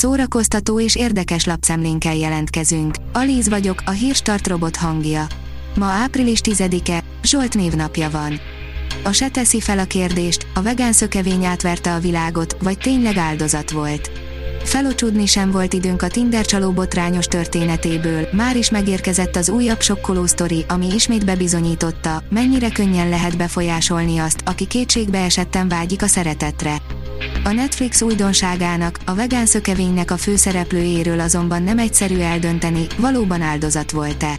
szórakoztató és érdekes lapszemlénkkel jelentkezünk. Alíz vagyok, a hírstart robot hangja. Ma április 10-e, Zsolt névnapja van. A se teszi fel a kérdést, a vegán szökevény átverte a világot, vagy tényleg áldozat volt. Felocsudni sem volt időnk a Tinder csaló botrányos történetéből, már is megérkezett az újabb sokkoló sztori, ami ismét bebizonyította, mennyire könnyen lehet befolyásolni azt, aki kétségbe esetten vágyik a szeretetre. A Netflix újdonságának, a vegán szökevénynek a főszereplőjéről azonban nem egyszerű eldönteni, valóban áldozat volt-e.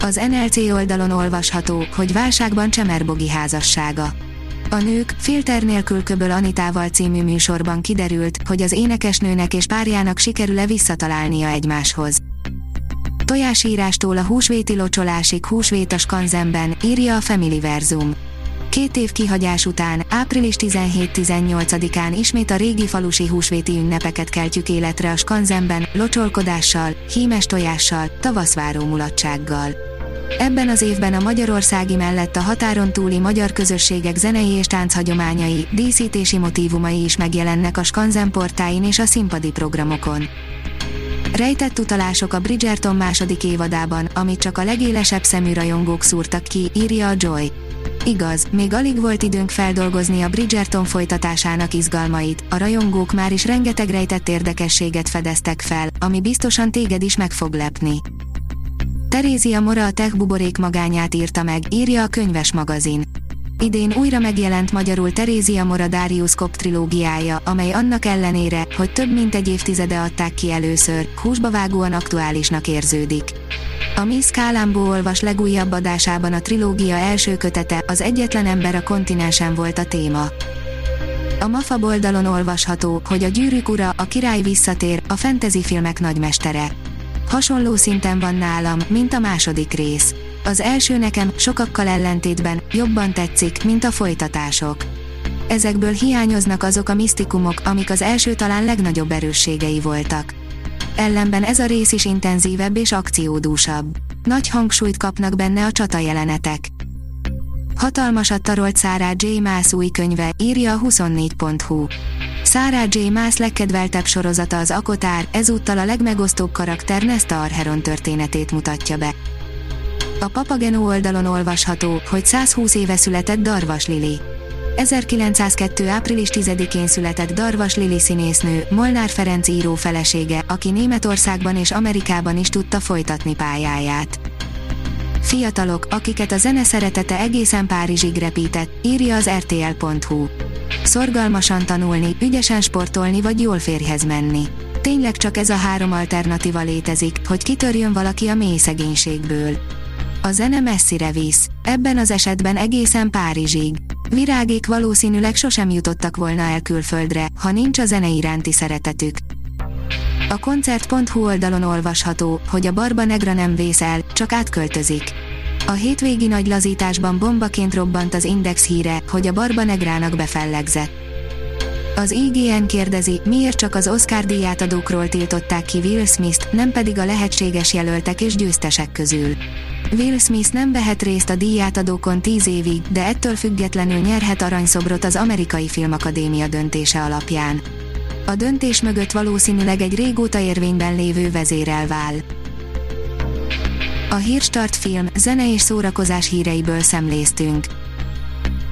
Az NLC oldalon olvasható, hogy válságban Csemerbogi házassága. A Nők, filter nélkül köböl Anitával című műsorban kiderült, hogy az énekesnőnek és párjának sikerül-e visszatalálnia egymáshoz. Tojásírástól a húsvéti locsolásig húsvét a skanzenben, írja a Verzum. Két év kihagyás után, április 17-18-án ismét a régi falusi húsvéti ünnepeket keltjük életre a skanzenben, locsolkodással, hímes tojással, tavaszváró mulatsággal. Ebben az évben a magyarországi mellett a határon túli magyar közösségek zenei és tánchagyományai, díszítési motívumai is megjelennek a Skanzen portáin és a színpadi programokon. Rejtett utalások a Bridgerton második évadában, amit csak a legélesebb szemű rajongók szúrtak ki, írja a Joy. Igaz, még alig volt időnk feldolgozni a Bridgerton folytatásának izgalmait, a rajongók már is rengeteg rejtett érdekességet fedeztek fel, ami biztosan téged is meg fog lepni. Terézia Mora a tech buborék magányát írta meg, írja a könyves magazin. Idén újra megjelent magyarul Terézia Mora Darius Kopp trilógiája, amely annak ellenére, hogy több mint egy évtizede adták ki először, húsba vágóan aktuálisnak érződik. A Miss Kálambó olvas legújabb adásában a trilógia első kötete, az egyetlen ember a kontinensen volt a téma. A MAFA oldalon olvasható, hogy a gyűrűk ura, a király visszatér, a fantasy filmek nagymestere hasonló szinten van nálam, mint a második rész. Az első nekem, sokakkal ellentétben, jobban tetszik, mint a folytatások. Ezekből hiányoznak azok a misztikumok, amik az első talán legnagyobb erősségei voltak. Ellenben ez a rész is intenzívebb és akciódúsabb. Nagy hangsúlyt kapnak benne a csata jelenetek. Hatalmasat tarolt Sarah J. Maas új könyve, írja a 24.hu. Sarah J. Maas legkedveltebb sorozata az Akotár, ezúttal a legmegosztóbb karakter Nesta Arheron történetét mutatja be. A Papageno oldalon olvasható, hogy 120 éve született Darvas Lili. 1902. április 10-én született Darvas Lili színésznő, Molnár Ferenc író felesége, aki Németországban és Amerikában is tudta folytatni pályáját. Fiatalok, akiket a zene szeretete egészen Párizsig repített, írja az rtl.hu. Szorgalmasan tanulni, ügyesen sportolni vagy jól férjhez menni. Tényleg csak ez a három alternatíva létezik, hogy kitörjön valaki a mély szegénységből. A zene messzire visz, ebben az esetben egészen Párizsig. Virágék valószínűleg sosem jutottak volna el külföldre, ha nincs a zene iránti szeretetük. A koncert.hu oldalon olvasható, hogy a Barba Negra nem vészel, csak átköltözik. A hétvégi nagy lazításban bombaként robbant az Index híre, hogy a Barba Negrának befellegzett. Az IGN kérdezi, miért csak az Oscar díjátadókról tiltották ki Will Smith-t, nem pedig a lehetséges jelöltek és győztesek közül. Will Smith nem vehet részt a díjátadókon 10 évig, de ettől függetlenül nyerhet aranyszobrot az Amerikai Filmakadémia döntése alapján. A döntés mögött valószínűleg egy régóta érvényben lévő vezérelvál. A Hírstart film, zene és szórakozás híreiből szemléztünk.